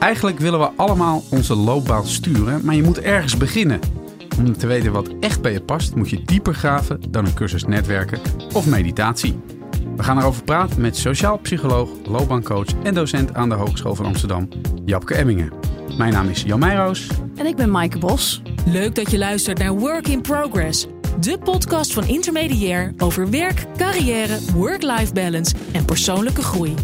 Eigenlijk willen we allemaal onze loopbaan sturen, maar je moet ergens beginnen. Om te weten wat echt bij je past, moet je dieper graven dan een cursus netwerken of meditatie. We gaan erover praten met sociaal psycholoog, loopbaancoach en docent aan de Hogeschool van Amsterdam, Japke Emmingen. Mijn naam is Jan Meijroos. En ik ben Maaike Bos. Leuk dat je luistert naar Work in Progress. De podcast van Intermediair over werk, carrière, work-life balance en persoonlijke groei.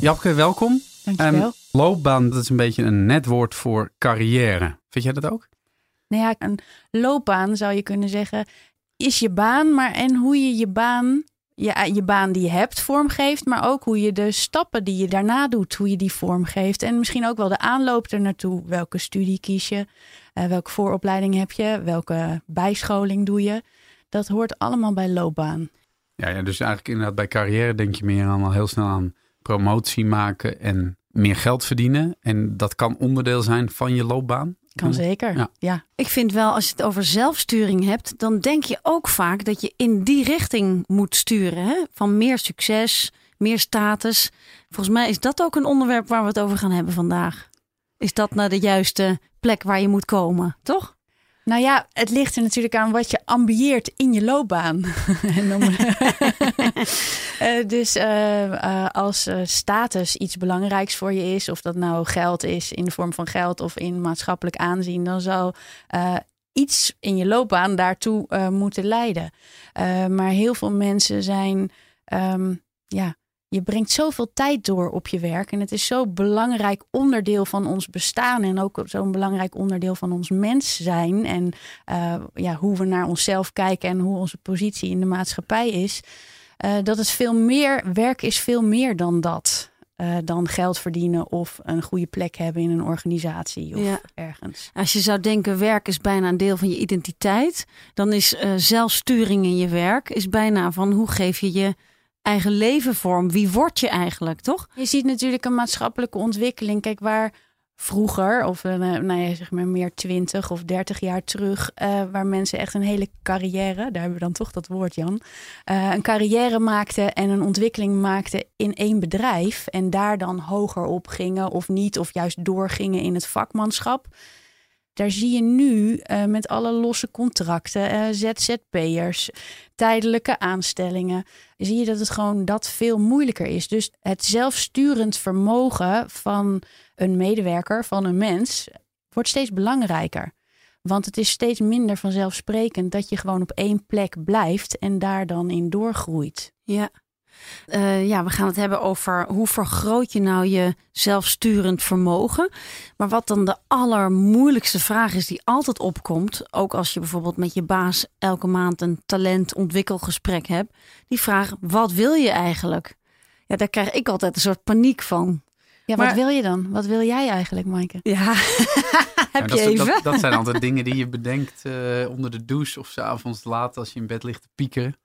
Japke, welkom. Dankjewel. Um, loopbaan, dat is een beetje een netwoord voor carrière. Vind jij dat ook? Nou ja, een loopbaan zou je kunnen zeggen, is je baan, maar en hoe je je baan, je, je baan die je hebt, vormgeeft, maar ook hoe je de stappen die je daarna doet, hoe je die vormgeeft. En misschien ook wel de aanloop er naartoe. Welke studie kies je? Uh, welke vooropleiding heb je? Welke bijscholing doe je? Dat hoort allemaal bij loopbaan. Ja, ja dus eigenlijk inderdaad bij carrière denk je meer aan al heel snel aan promotie maken en meer geld verdienen. En dat kan onderdeel zijn van je loopbaan. Kan zeker, ja. ja. Ik vind wel, als je het over zelfsturing hebt, dan denk je ook vaak dat je in die richting moet sturen. Hè? Van meer succes, meer status. Volgens mij is dat ook een onderwerp waar we het over gaan hebben vandaag. Is dat naar de juiste plek waar je moet komen, toch? Nou ja, het ligt er natuurlijk aan wat je ambieert in je loopbaan. uh, dus uh, uh, als status iets belangrijks voor je is, of dat nou geld is in de vorm van geld of in maatschappelijk aanzien, dan zal iets in je loopbaan daartoe moeten leiden. maar heel veel mensen zijn um, ja, je brengt zoveel tijd door op je werk. En het is zo'n belangrijk onderdeel van ons bestaan. En ook zo'n belangrijk onderdeel van ons mens zijn. En ja, hoe we naar onszelf kijken en hoe onze positie in de maatschappij is. Uh, dat het veel meer, werk is veel meer dan dat. Uh, dan geld verdienen of een goede plek hebben in een organisatie of ja. ergens. Als je zou denken, werk is bijna een deel van je identiteit, dan is zelfsturing in je werk is bijna van hoe geef je je eigen leven vorm. Wie word je eigenlijk, toch? Je ziet natuurlijk een maatschappelijke ontwikkeling. Kijk, waar vroeger, of uh, nou ja, zeg maar meer 20 of 30 jaar terug, uh, waar mensen echt een hele carrière, daar hebben we dan toch dat woord, Jan, uh, een carrière maakten en een ontwikkeling maakten in één bedrijf en daar dan hoger op gingen of niet, of juist doorgingen in het vakmanschap. Daar zie je nu met alle losse contracten, ZZP'ers, tijdelijke aanstellingen, zie je dat het gewoon dat veel moeilijker is. Dus het zelfsturend vermogen van een medewerker, van een mens, wordt steeds belangrijker. Want het is steeds minder vanzelfsprekend dat je gewoon op één plek blijft en daar dan in doorgroeit. Ja. Uh, ja, we gaan het hebben over hoe vergroot je nou je zelfsturend vermogen. Maar wat dan de allermoeilijkste vraag is die altijd opkomt, ook als je bijvoorbeeld met je baas elke maand een talentontwikkelgesprek hebt, die vraag: wat wil je eigenlijk? Ja, daar krijg ik altijd een soort paniek van. Ja, maar, wat wil je dan? Wat wil jij eigenlijk, Maaike? Ja, heb je even? Dat, dat, zijn altijd dingen die je bedenkt uh, onder de douche of s'avonds laat als je in bed ligt te piekeren.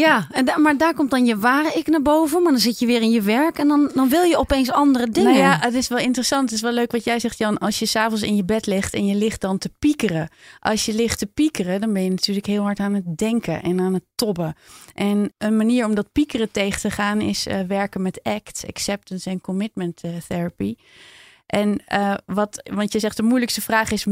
Ja, en maar daar komt dan je ware ik naar boven. Maar dan zit je weer in je werk en dan, dan wil je opeens andere dingen. Nou ja, het is wel interessant. Het is wel leuk wat jij zegt, Jan. Als je s'avonds in je bed ligt en je ligt dan te piekeren. Als je ligt te piekeren, dan ben je natuurlijk heel hard aan het denken en aan het tobben. En een manier om dat piekeren tegen te gaan is uh, werken met ACT, Acceptance and Commitment uh, Therapy. En uh, wat, want je zegt de moeilijkste vraag is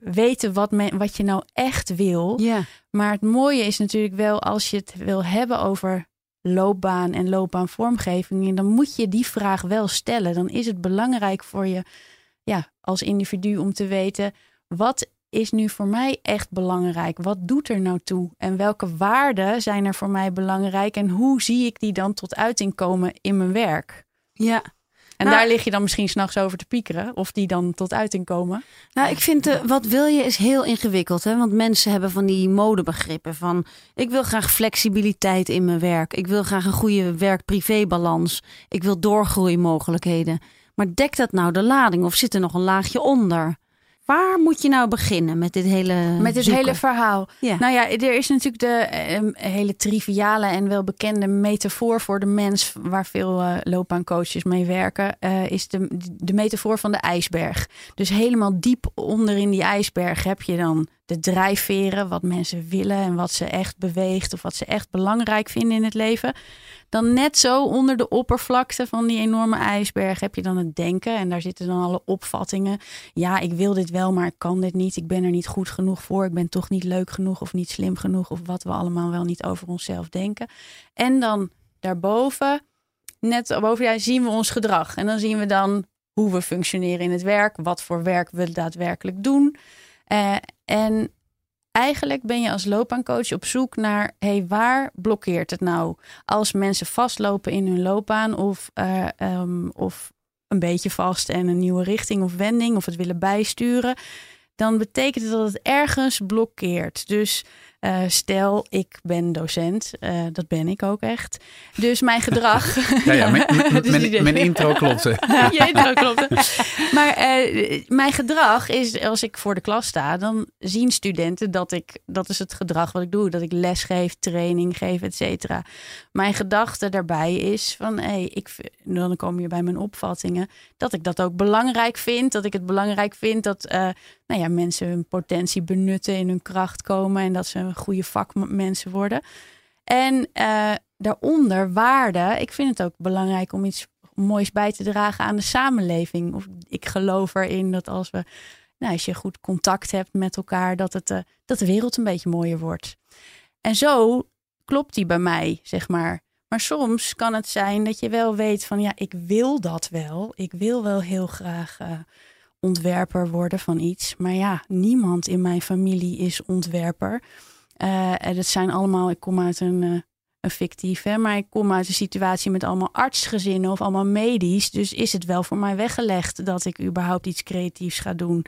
weten wat, men, wat je nou echt wil. Ja. Maar het mooie is natuurlijk wel als je het wil hebben over loopbaan en loopbaanvormgeving, dan moet je die vraag wel stellen. Dan is het belangrijk voor je ja, als individu om te weten wat is nu voor mij echt belangrijk? Wat doet er nou toe? En welke waarden zijn er voor mij belangrijk? En hoe zie ik die dan tot uiting komen in mijn werk? Ja, en nou, daar lig je dan misschien s'nachts over te piekeren. Of die dan tot uiting komen. Nou, ik vind de, wat wil je is heel ingewikkeld. Hè? Want mensen hebben van die modebegrippen. Van ik wil graag flexibiliteit in mijn werk. Ik wil graag een goede werk-privé-balans. Ik wil doorgroeimogelijkheden. Maar dekt dat nou de lading of zit er nog een laagje onder? Waar moet je nou beginnen met dit hele Met dit zoeken? hele verhaal. Ja. Nou ja, er is natuurlijk de um, hele triviale en welbekende metafoor voor de mens, waar veel uh, loopbaancoaches mee werken, uh, is de, de metafoor van de ijsberg. Dus helemaal diep onder in die ijsberg heb je dan de drijfveren, wat mensen willen en wat ze echt beweegt of wat ze echt belangrijk vinden in het leven. dan net zo onder de oppervlakte van die enorme ijsberg heb je dan het denken. En daar zitten dan alle opvattingen. Ja, ik wil dit wel, maar ik kan dit niet. Ik ben er niet goed genoeg voor. Ik ben toch niet leuk genoeg of niet slim genoeg. Of wat we allemaal wel niet over onszelf denken. En dan daarboven, net boven jij, zien we ons gedrag. En dan zien we dan hoe we functioneren in het werk. Wat voor werk we daadwerkelijk doen. Uh, en eigenlijk ben je als loopbaancoach op zoek naar: hey, waar blokkeert het nou? Als mensen vastlopen in hun loopbaan of, uh, um, of een beetje vast en een nieuwe richting of wending of het willen bijsturen, dan betekent het dat het ergens blokkeert. Dus uh, stel, ik ben docent. Uh, dat ben ik ook echt. Dus mijn gedrag. ja, ja, mijn, dus mijn intro klopte. Je intro klopte. Maar uh, mijn gedrag is, als ik voor de klas sta, dan zien studenten dat ik, dat is het gedrag wat ik doe. Dat ik les geef, training geef, et cetera. Mijn gedachte daarbij is van, hé, hey, ik, dan kom je bij mijn opvattingen, dat ik dat ook belangrijk vind. Dat ik het belangrijk vind dat nou ja, mensen hun potentie benutten, in hun kracht komen en dat ze een goede vakmensen worden. En uh, daaronder waarde. Ik vind het ook belangrijk om iets moois bij te dragen aan de samenleving. Of ik geloof erin dat als we, nou, als je goed contact hebt met elkaar, dat, het, uh, dat de wereld een beetje mooier wordt. En zo klopt die bij mij, zeg maar. Maar soms kan het zijn dat je wel weet van ja, ik wil dat wel. Ik wil wel heel graag uh, ontwerper worden van iets. Maar ja, niemand in mijn familie is ontwerper. Uh, en dat zijn allemaal, ik kom uit een, uh, een fictief, hè, maar ik kom uit een situatie met allemaal artsgezinnen of allemaal medisch. Dus is het wel voor mij weggelegd dat ik überhaupt iets creatiefs ga doen.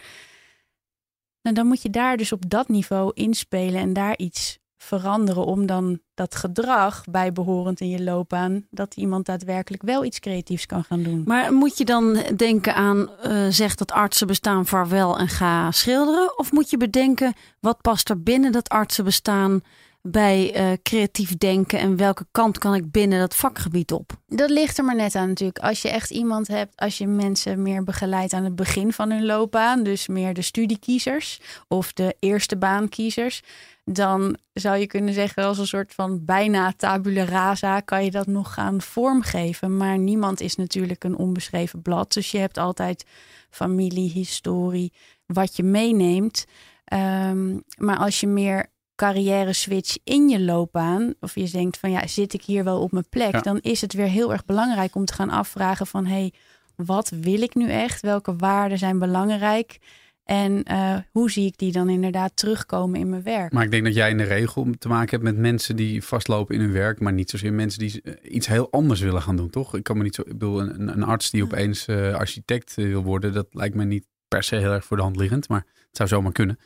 Nou, dan moet je daar dus op dat niveau inspelen en daar iets veranderen om dan dat gedrag bijbehorend in je loopbaan, dat iemand daadwerkelijk wel iets creatiefs kan gaan doen. Maar moet je dan denken aan, uh, zeg dat artsen bestaan vaarwel en ga schilderen? Of moet je bedenken, wat past er binnen dat artsen bestaan bij uh, creatief denken en welke kant kan ik binnen dat vakgebied op? Dat ligt er maar net aan natuurlijk. Als je echt iemand hebt, als je mensen meer begeleidt aan het begin van hun loopbaan, dus meer de studiekiezers of de eerste baankiezers, dan zou je kunnen zeggen als een soort van bijna tabula rasa kan je dat nog gaan vormgeven. Maar niemand is natuurlijk een onbeschreven blad. Dus je hebt altijd familie, historie, wat je meeneemt. Um, maar als je meer carrière switch in je loopbaan, of je denkt van ja, zit ik hier wel op mijn plek, ja. dan is het weer heel erg belangrijk om te gaan afvragen van hé, hey, wat wil ik nu echt? Welke waarden zijn belangrijk? En uh, hoe zie ik die dan inderdaad terugkomen in mijn werk? Maar ik denk dat jij in de regel te maken hebt met mensen die vastlopen in hun werk, maar niet zozeer mensen die iets heel anders willen gaan doen, toch? Ik kan me niet zo. Ik bedoel, een, een arts die opeens uh, architect wil worden, dat lijkt me niet per se heel erg voor de hand liggend, maar het zou zomaar kunnen.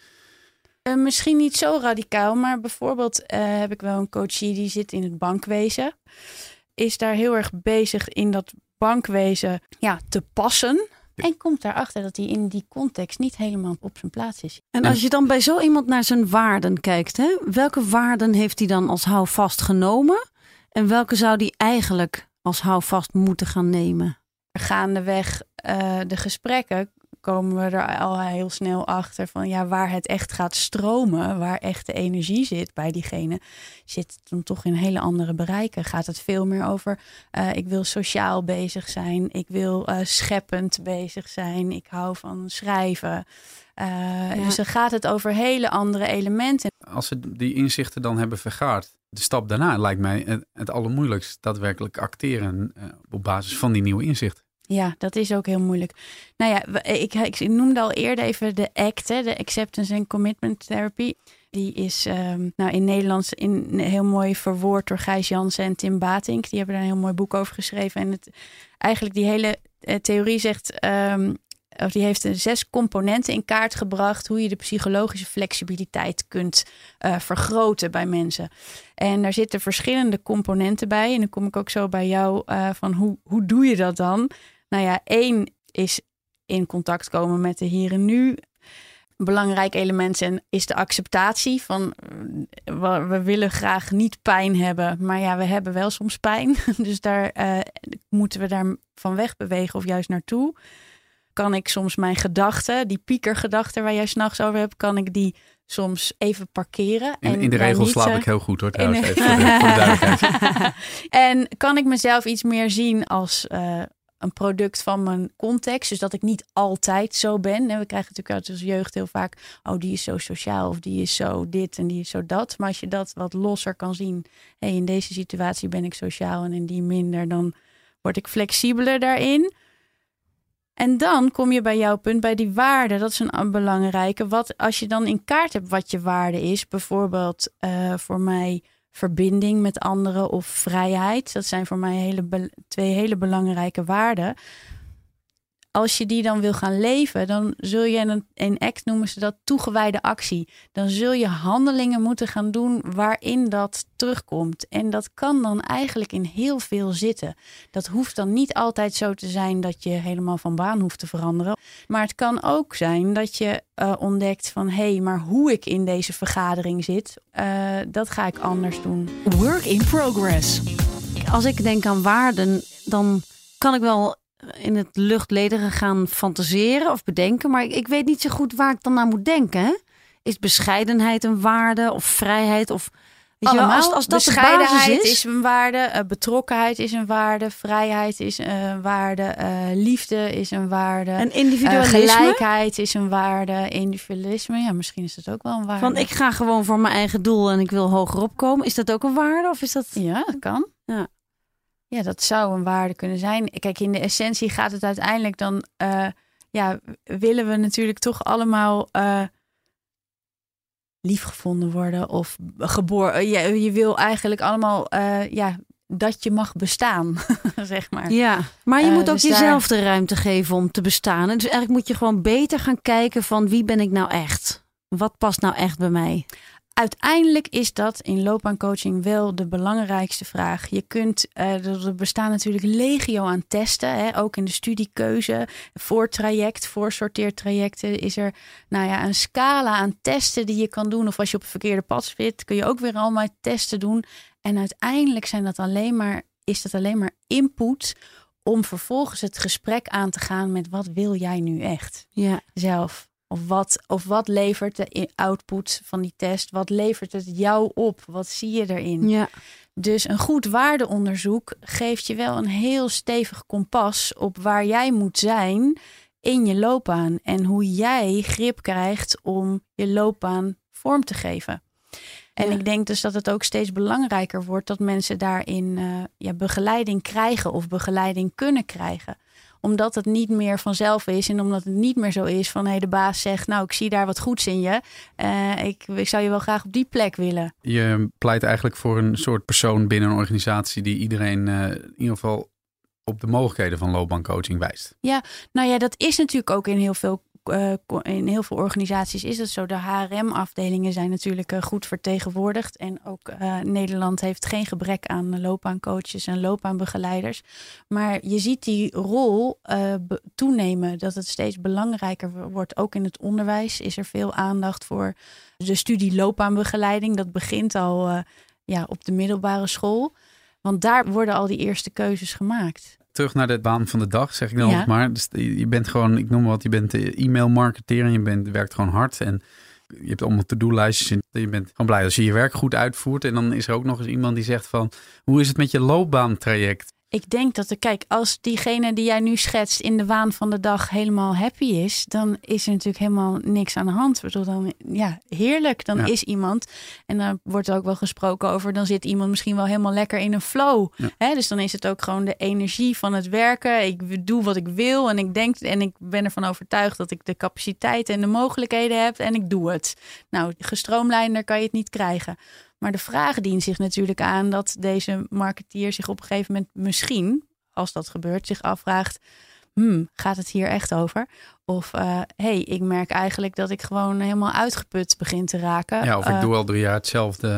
Uh, misschien niet zo radicaal, maar bijvoorbeeld heb ik wel een coachie die zit in het bankwezen. Is daar heel erg bezig in dat bankwezen ja, te passen. En komt daarachter dat hij in die context niet helemaal op zijn plaats is. En als je dan bij zo iemand naar zijn waarden kijkt, hè, welke waarden heeft hij dan als houvast genomen? En welke zou hij eigenlijk als houvast moeten gaan nemen? Gaandeweg uh, de gesprekken komen we er al heel snel achter van ja, waar het echt gaat stromen, waar echt de energie zit bij diegene, zit het dan toch in hele andere bereiken. Gaat het veel meer over uh, ik wil sociaal bezig zijn, ik wil uh, scheppend bezig zijn, ik hou van schrijven. Uh, ja. Dus dan gaat het over hele andere elementen. Als ze die inzichten dan hebben vergaard, de stap daarna lijkt mij het, het allermoeilijkst daadwerkelijk acteren op basis van die nieuwe inzichten. Ja, dat is ook heel moeilijk. Nou ja, ik, ik noemde al eerder even de ACT, de Acceptance and Commitment Therapy. Die is um, nou, in Nederlands in, heel mooi verwoord door Gijs Jansen en Tim Batink. Die hebben daar een heel mooi boek over geschreven. En het, eigenlijk die hele uh, theorie zegt, um, of die heeft zes componenten in kaart gebracht hoe je de psychologische flexibiliteit kunt uh, vergroten bij mensen. En daar zitten verschillende componenten bij. En dan kom ik ook zo bij jou uh, van hoe, hoe doe je dat dan? Nou ja, één is in contact komen met de hier en nu. Een belangrijk element is de acceptatie van we willen graag niet pijn hebben, maar ja, we hebben wel soms pijn. Dus daar uh, moeten we daar van weg bewegen of juist naartoe. kan ik soms mijn gedachten, die piekergedachten waar jij s'nachts over hebt, kan ik die soms even parkeren. In, en in de regel niet, slaap eh, ik heel goed hoor trouwens. de- Even voor de, voor de duidelijkheid. en kan ik mezelf iets meer zien als eh, een product van mijn context. Dus dat ik niet altijd zo ben. En we krijgen natuurlijk uit onze jeugd heel vaak... oh, die is zo sociaal of die is zo dit en die is zo dat. Maar als je dat wat losser kan zien... hey, in deze situatie ben ik sociaal en in die minder... dan word ik flexibeler daarin. En dan kom je bij jouw punt, bij die waarde. Dat is een belangrijke. Wat als je dan in kaart hebt wat je waarde is, bijvoorbeeld eh, voor mij verbinding met anderen of vrijheid. Dat zijn voor mij hele twee hele belangrijke waarden. Als je die dan wil gaan leven, dan zul je een in ACT noemen ze dat toegewijde actie. Dan zul je handelingen moeten gaan doen waarin dat terugkomt. En dat kan dan eigenlijk in heel veel zitten. Dat hoeft dan niet altijd zo te zijn dat je helemaal van baan hoeft te veranderen. Maar het kan ook zijn dat je eh, ontdekt van hé, hey, maar hoe ik in deze vergadering zit, eh, dat ga ik anders doen. Work in progress. Als ik denk aan waarden, dan kan ik wel in het luchtledige gaan fantaseren of bedenken. Maar ik, ik weet niet zo goed waar ik dan aan moet denken. hè? Is bescheidenheid een waarde of vrijheid? Of, weet je wel, Allemaal. als, als dat de bescheidenheid basis is. een waarde, eh, betrokkenheid is een waarde, vrijheid is een waarde, eh, liefde is een waarde. En eh, individualisme. gelijkheid is een waarde, individualisme, ja, misschien is dat ook wel een waarde. Van ik ga gewoon voor mijn eigen doel en ik wil hoger opkomen. Is dat ook een waarde? Of is dat. Ja, dat kan. Ja. Ja, dat zou een waarde kunnen zijn. Kijk, in de essentie gaat het uiteindelijk dan... eh, ja, willen we natuurlijk toch allemaal eh liefgevonden worden of geboren. Je, je wil eigenlijk allemaal eh, ja, dat je mag bestaan, zeg maar. Ja, maar je Eh, moet ook dus daar- jezelf de ruimte geven om te bestaan. En Dus eigenlijk moet je gewoon beter gaan kijken van wie ben ik nou echt? Wat past nou echt bij mij? Uiteindelijk is dat in loopbaancoaching wel de belangrijkste vraag. Je kunt, eh, er bestaan natuurlijk legio aan testen, hè, ook in de studiekeuze. Voor traject, voor sorteertrajecten is er nou ja, een scala aan testen die je kan doen. Of als je op het verkeerde pad zit, kun je ook weer allemaal testen doen. En uiteindelijk zijn dat alleen maar, is dat alleen maar input om vervolgens het gesprek aan te gaan met wat wil jij nu echt? Ja, zelf? Of wat, of wat levert de output van die test? Wat levert het jou op? Wat zie je erin? ja. Dus een goed waardeonderzoek geeft je wel een heel stevig kompas op waar jij moet zijn in je loopbaan. En hoe jij grip krijgt om je loopbaan vorm te geven. En Ja. ik denk dus dat het ook steeds belangrijker wordt dat mensen daarin eh, ja, begeleiding krijgen of begeleiding kunnen krijgen omdat het niet meer vanzelf is en omdat het niet meer zo is van hey, de baas zegt, nou ik zie daar wat goeds in je. Eh, ik, ik zou je wel graag op die plek willen. Je pleit eigenlijk voor een soort persoon binnen een organisatie die iedereen eh, in ieder geval op de mogelijkheden van loopbaancoaching wijst. Nou ja, dat is natuurlijk ook in heel veel, in heel veel organisaties is het zo. De HRM-afdelingen zijn natuurlijk eh, goed vertegenwoordigd. En ook eh, Nederland heeft geen gebrek aan loopbaancoaches en loopbaanbegeleiders. Maar je ziet die rol eh, toenemen, dat het steeds belangrijker wo- wordt. Ook in het onderwijs is er veel aandacht voor de studie loopbaanbegeleiding. Dat begint al eh, ja, op de middelbare school. Want daar worden al die eerste keuzes gemaakt. Terug naar de baan van de dag, zeg ik dan Ja. maar. Dus je bent gewoon, ik noem maar wat, je bent eh, e-mailmarketeer en je bent, werkt gewoon hard. En je hebt allemaal to-do-lijstjes je bent gewoon blij als je je werk goed uitvoert. En dan is er ook nog eens iemand die zegt van, hoe is het met je loopbaantraject? Ik denk dat er, kijk, als diegene die jij nu schetst in de waan van de dag helemaal happy is, dan is er natuurlijk helemaal niks aan de hand. Ik bedoel, dan, ja, heerlijk. Dan Ja. is iemand, en dan wordt er ook wel gesproken over, dan zit iemand misschien wel helemaal lekker in een flow. Ja. Hè? Dus dan is het ook gewoon de energie van het werken. Ik doe wat ik wil en ik denk en ik ben ervan overtuigd dat ik de capaciteit en de mogelijkheden heb en ik doe het. Nou, gestroomlijnder kan je het niet krijgen. Maar de vraag dient zich natuurlijk aan dat deze marketeer zich op een gegeven moment misschien, als dat gebeurt, zich afvraagt: hmm, gaat het hier echt over? Of hé, hey, ik merk eigenlijk dat ik gewoon helemaal uitgeput begin te raken. Ja, of ik Eh, doe al drie jaar hetzelfde.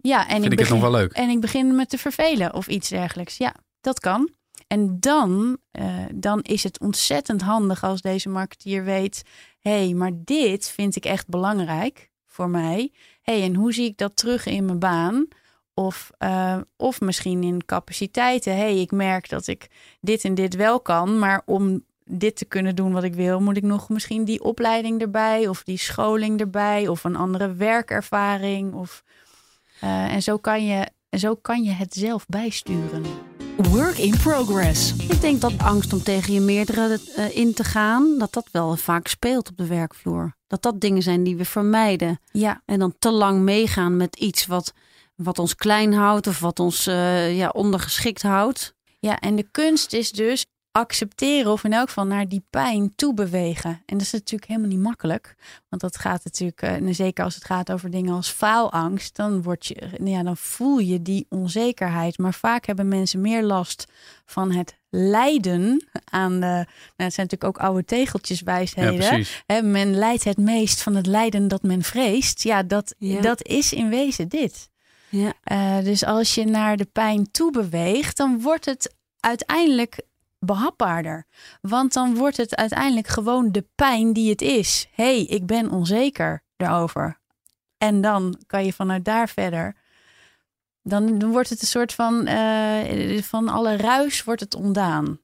ja, en vind ik het begin, nog wel leuk. En ik begin me te vervelen of iets dergelijks. Ja, dat kan. En dan, eh, dan is het ontzettend handig als deze marketeer weet: hé, hey, maar dit vind ik echt belangrijk voor mij. hey, en hoe zie ik dat terug in mijn baan? Of, eh, of misschien in capaciteiten. hey, ik merk dat ik dit en dit wel kan, maar om dit te kunnen doen wat ik wil, moet ik nog misschien die opleiding erbij of die scholing erbij of een andere werkervaring. Of, eh, en, zo kan je, en zo kan je het zelf bijsturen. Work in progress. Ik denk dat angst om tegen je meerdere uh, in te gaan, dat dat wel vaak speelt op de werkvloer. Dat dat dingen zijn die we vermijden. Ja. En dan te lang meegaan met iets wat, wat ons klein houdt of wat ons uh, ja, ondergeschikt houdt. Ja, en de kunst is dus accepteren of in elk geval naar die pijn toe bewegen. En dat is natuurlijk helemaal niet makkelijk. Want dat gaat natuurlijk, en eh, zeker als het gaat over dingen als faalangst, dan, word je, ja, dan voel je die onzekerheid. Maar vaak hebben mensen meer last van het lijden aan de. Nou, het zijn natuurlijk ook oude tegeltjes wijsheden. Ja, men lijdt het meest van het lijden dat men vreest. Ja, dat, dat is in wezen dit. Ja. Uh, dus als je naar de pijn toe beweegt, dan wordt het uiteindelijk behapbaarder. Want dan wordt het uiteindelijk gewoon de pijn die het is. hey, ik ben onzeker daarover. En dan kan je vanuit daar verder. Dan, wordt het een soort van, uh, van alle ruis wordt het ontdaan.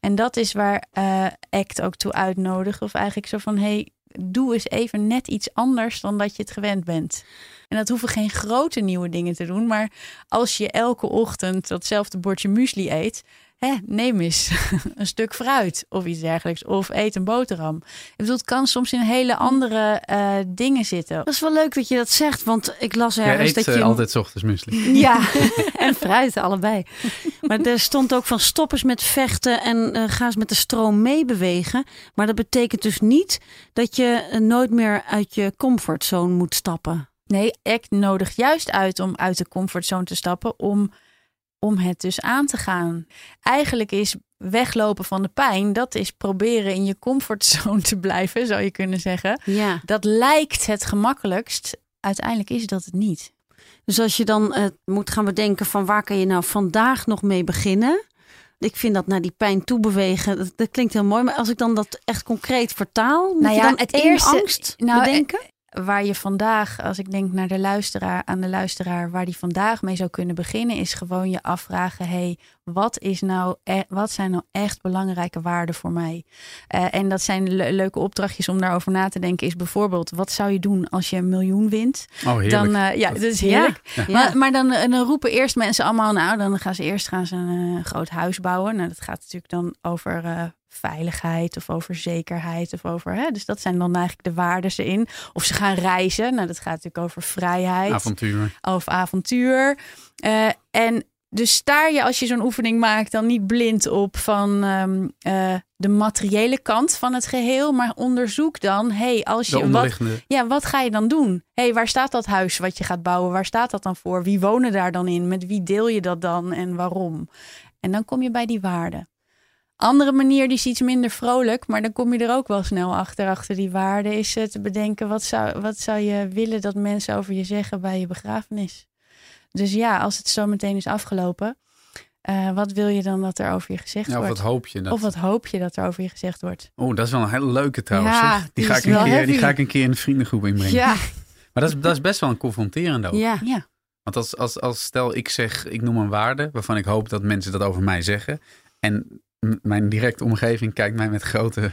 En dat is waar uh, ACT ook toe uitnodigt. Of eigenlijk zo van, hey, doe eens even net iets anders dan dat je het gewend bent. En dat hoeven geen grote nieuwe dingen te doen. Maar als je elke ochtend datzelfde bordje muesli eet, hè, neem eens een stuk fruit of iets dergelijks. Of eet een boterham. Ik bedoel, het kan soms in hele andere uh, dingen zitten. Dat is wel leuk dat je dat zegt, want ik las ergens eet, dat je... Uh, altijd ochtends muesli. Ja, en fruit, allebei. Maar er stond ook van stop eens met vechten en uh, ga eens met de stroom meebewegen. Maar dat betekent dus niet dat je nooit meer uit je comfortzone moet stappen. Nee, ik nodig juist uit om uit de comfortzone te stappen om om het dus aan te gaan. Eigenlijk is weglopen van de pijn, dat is proberen in je comfortzone te blijven, zou je kunnen zeggen. Ja. Dat lijkt het gemakkelijkst. Uiteindelijk is dat het niet. Dus als je dan uh, moet gaan bedenken van waar kan je nou vandaag nog mee beginnen? Ik vind dat naar die pijn toe bewegen, dat, dat klinkt heel mooi. Maar als ik dan dat echt concreet vertaal, moet nou ja, je dan het eerste angst nou, bedenken? Waar je vandaag, als ik denk naar de luisteraar, aan de luisteraar, waar die vandaag mee zou kunnen beginnen, is gewoon je afvragen: hey, wat is nou, e wat zijn nou echt belangrijke waarden voor mij? Uh, en dat zijn le leuke opdrachtjes om daarover na te denken. Is bijvoorbeeld, wat zou je doen als je een miljoen wint? Oh, heerlijk. Dan, uh, ja, dat is heerlijk. Ja. Ja. Maar, maar dan, dan, roepen eerst mensen allemaal, nou, dan gaan ze eerst gaan ze een uh, groot huis bouwen. Nou, dat gaat natuurlijk dan over veiligheid of over zekerheid of over. Hè? Dus dat zijn dan eigenlijk de waarden in. Of ze gaan reizen. Nou, dat gaat natuurlijk over vrijheid. Avontuur. Of avontuur. Uh, en dus staar je als je zo'n oefening maakt dan niet blind op van um, uh, de materiële kant van het geheel, maar onderzoek dan, hey, als je wat, ja, wat ga je dan doen? hey, waar staat dat huis wat je gaat bouwen? Waar staat dat dan voor? Wie wonen daar dan in? Met wie deel je dat dan en waarom? En dan kom je bij die waarden. Andere manier, die is iets minder vrolijk, maar dan kom je er ook wel snel achter, achter die waarden, is te bedenken, wat zou, wat zou je willen dat mensen over je zeggen bij je begrafenis? Dus ja, als het zo meteen is afgelopen, uh, wat wil je dan dat er over je gezegd ja, of wordt? wat hoop je? Dat... Of wat hoop je dat er over je gezegd wordt? Oh, dat is wel een hele leuke trouwens. Ja, die, die ga ik een keer, die ga ik een keer in de vriendengroep inbrengen. Ja, Maar dat is, dat is best wel een confronterend ook. Ja. ja. Want als, als, als stel ik zeg, ik noem een waarde waarvan ik hoop dat mensen dat over mij zeggen. En mijn directe omgeving kijkt mij met grote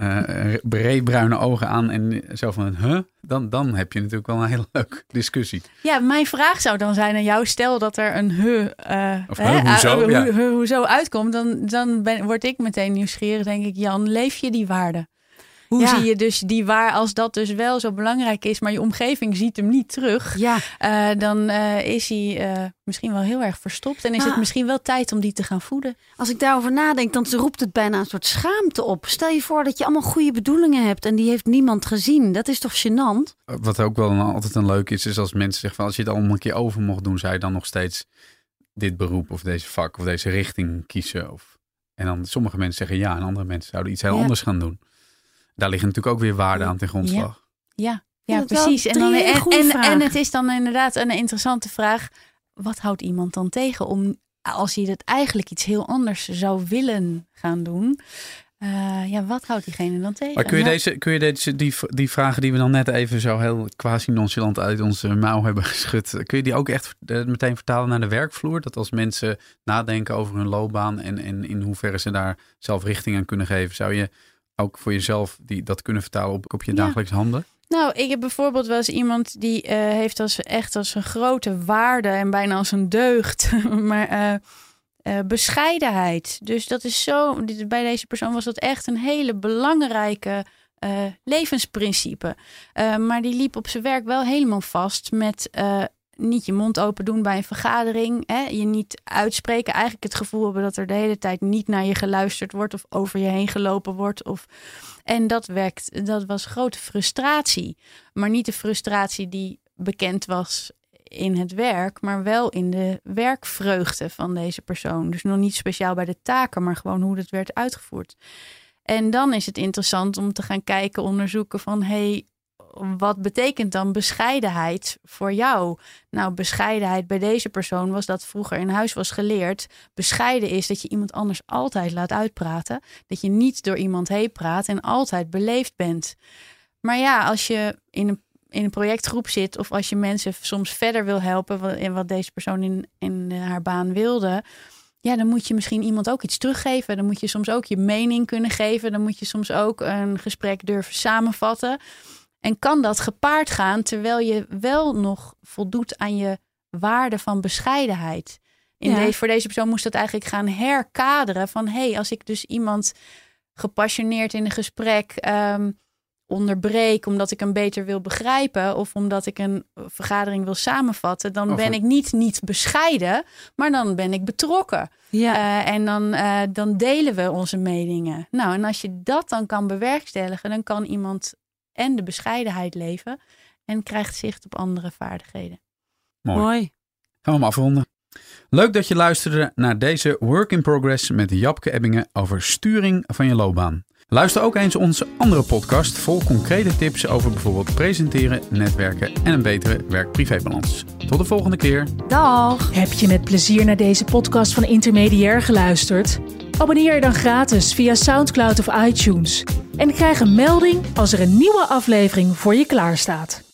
uh, breedbruine ogen aan en zo van, huh? Dan, dan heb je natuurlijk wel een hele leuke discussie. ja, mijn vraag zou dan zijn aan jou, stel dat er een he, uh, Of he, hoezo, uh, ja. hoe, hoe, hoezo uitkomt, dan, dan ben, word ik meteen nieuwsgierig, denk ik, Jan, leef je die waarde? Hoe Ja. zie je dus die waar, als dat dus wel zo belangrijk is, maar je omgeving ziet hem niet terug, Ja, uh, dan uh, is hij uh, misschien wel heel erg verstopt en is het misschien wel tijd om die te gaan voeden. als ik daarover nadenk, dan roept het bijna een soort schaamte op. Stel je voor dat je allemaal goede bedoelingen hebt en die heeft niemand gezien. Dat is toch gênant? Wat ook wel een- altijd een leuk is, is als mensen zeggen van, als je het allemaal een keer over mocht doen, zou je dan nog steeds dit beroep of deze vak of deze richting kiezen? Of... En dan sommige mensen zeggen ja en andere mensen zouden iets heel Ja. anders gaan doen. Daar liggen natuurlijk ook weer waarden aan ten grondslag. Ja, Ja, ja precies. En, dan, en, en, en het is dan inderdaad een interessante vraag. Wat houdt iemand dan tegen om, als hij dat eigenlijk iets heel anders zou willen gaan doen, Uh, ja, wat houdt diegene dan tegen? Maar kun je, Ja. deze, kun je deze, die, die vragen die we dan net even zo heel quasi nonchalant uit onze mouw hebben geschud, kun je die ook echt eh, meteen vertalen naar de werkvloer? Dat als mensen nadenken over hun loopbaan en, en in hoeverre ze daar zelf richting aan kunnen geven, zou je ook voor jezelf die, dat kunnen vertalen op, op je Ja. dagelijks handen? Nou, ik heb bijvoorbeeld wel eens iemand die eh, heeft als echt als een grote waarde en bijna als een deugd, maar eh, eh, bescheidenheid. Dus dat is zo. dit- Bij deze persoon was dat echt een hele belangrijke levensprincipe. Maar die liep op zijn werk wel helemaal vast met. Niet je mond open doen bij een vergadering. Hè? Je niet uitspreken. Eigenlijk het gevoel hebben dat er de hele tijd niet naar je geluisterd wordt. Of over je heen gelopen wordt. Of... En dat, werkt, dat was grote frustratie. Maar niet de frustratie die bekend was in het werk. Maar wel in de werkvreugde van deze persoon. Dus nog niet speciaal bij de taken. Maar gewoon hoe dat werd uitgevoerd. En dan is het interessant om te gaan kijken, onderzoeken van... hey, wat betekent dan bescheidenheid voor jou? Nou, bescheidenheid bij deze persoon was dat vroeger in huis was geleerd. Bescheiden is dat je iemand anders altijd laat uitpraten. Dat je niet door iemand heen praat en altijd beleefd bent. Maar ja, als je in een, in een projectgroep zit of als je mensen soms verder wil helpen, wat- in wat deze persoon in, in haar baan wilde. Ja, dan moet je misschien iemand ook iets teruggeven. Dan moet je soms ook je mening kunnen geven. Dan moet je soms ook een gesprek durven samenvatten. En kan dat gepaard gaan terwijl je wel nog voldoet aan je waarde van bescheidenheid? In Ja. voor deze persoon moest dat eigenlijk gaan herkaderen van hé, hey, als ik dus iemand gepassioneerd in een gesprek ehm, onderbreek omdat ik hem beter wil begrijpen of omdat ik een vergadering wil samenvatten, dan Of ben ik niet niet bescheiden, maar dan ben ik betrokken. Ja. Eh, en dan, eh, dan delen we onze meningen. Nou, en als je dat dan kan bewerkstelligen, dan kan iemand en de bescheidenheid leven en krijgt zicht op andere vaardigheden. Mooi. Mooi. Gaan we hem afronden. Leuk dat je luisterde naar deze Work in Progress met Japke Ebbingen over sturing van je loopbaan. Luister ook eens onze andere podcast vol concrete tips over bijvoorbeeld presenteren, netwerken en een betere werk-privébalans. Tot de volgende keer. Dag. Heb je met plezier naar deze podcast van Intermediair geluisterd? Abonneer je dan gratis via SoundCloud of iTunes. En krijg een melding als er een nieuwe aflevering voor je klaarstaat.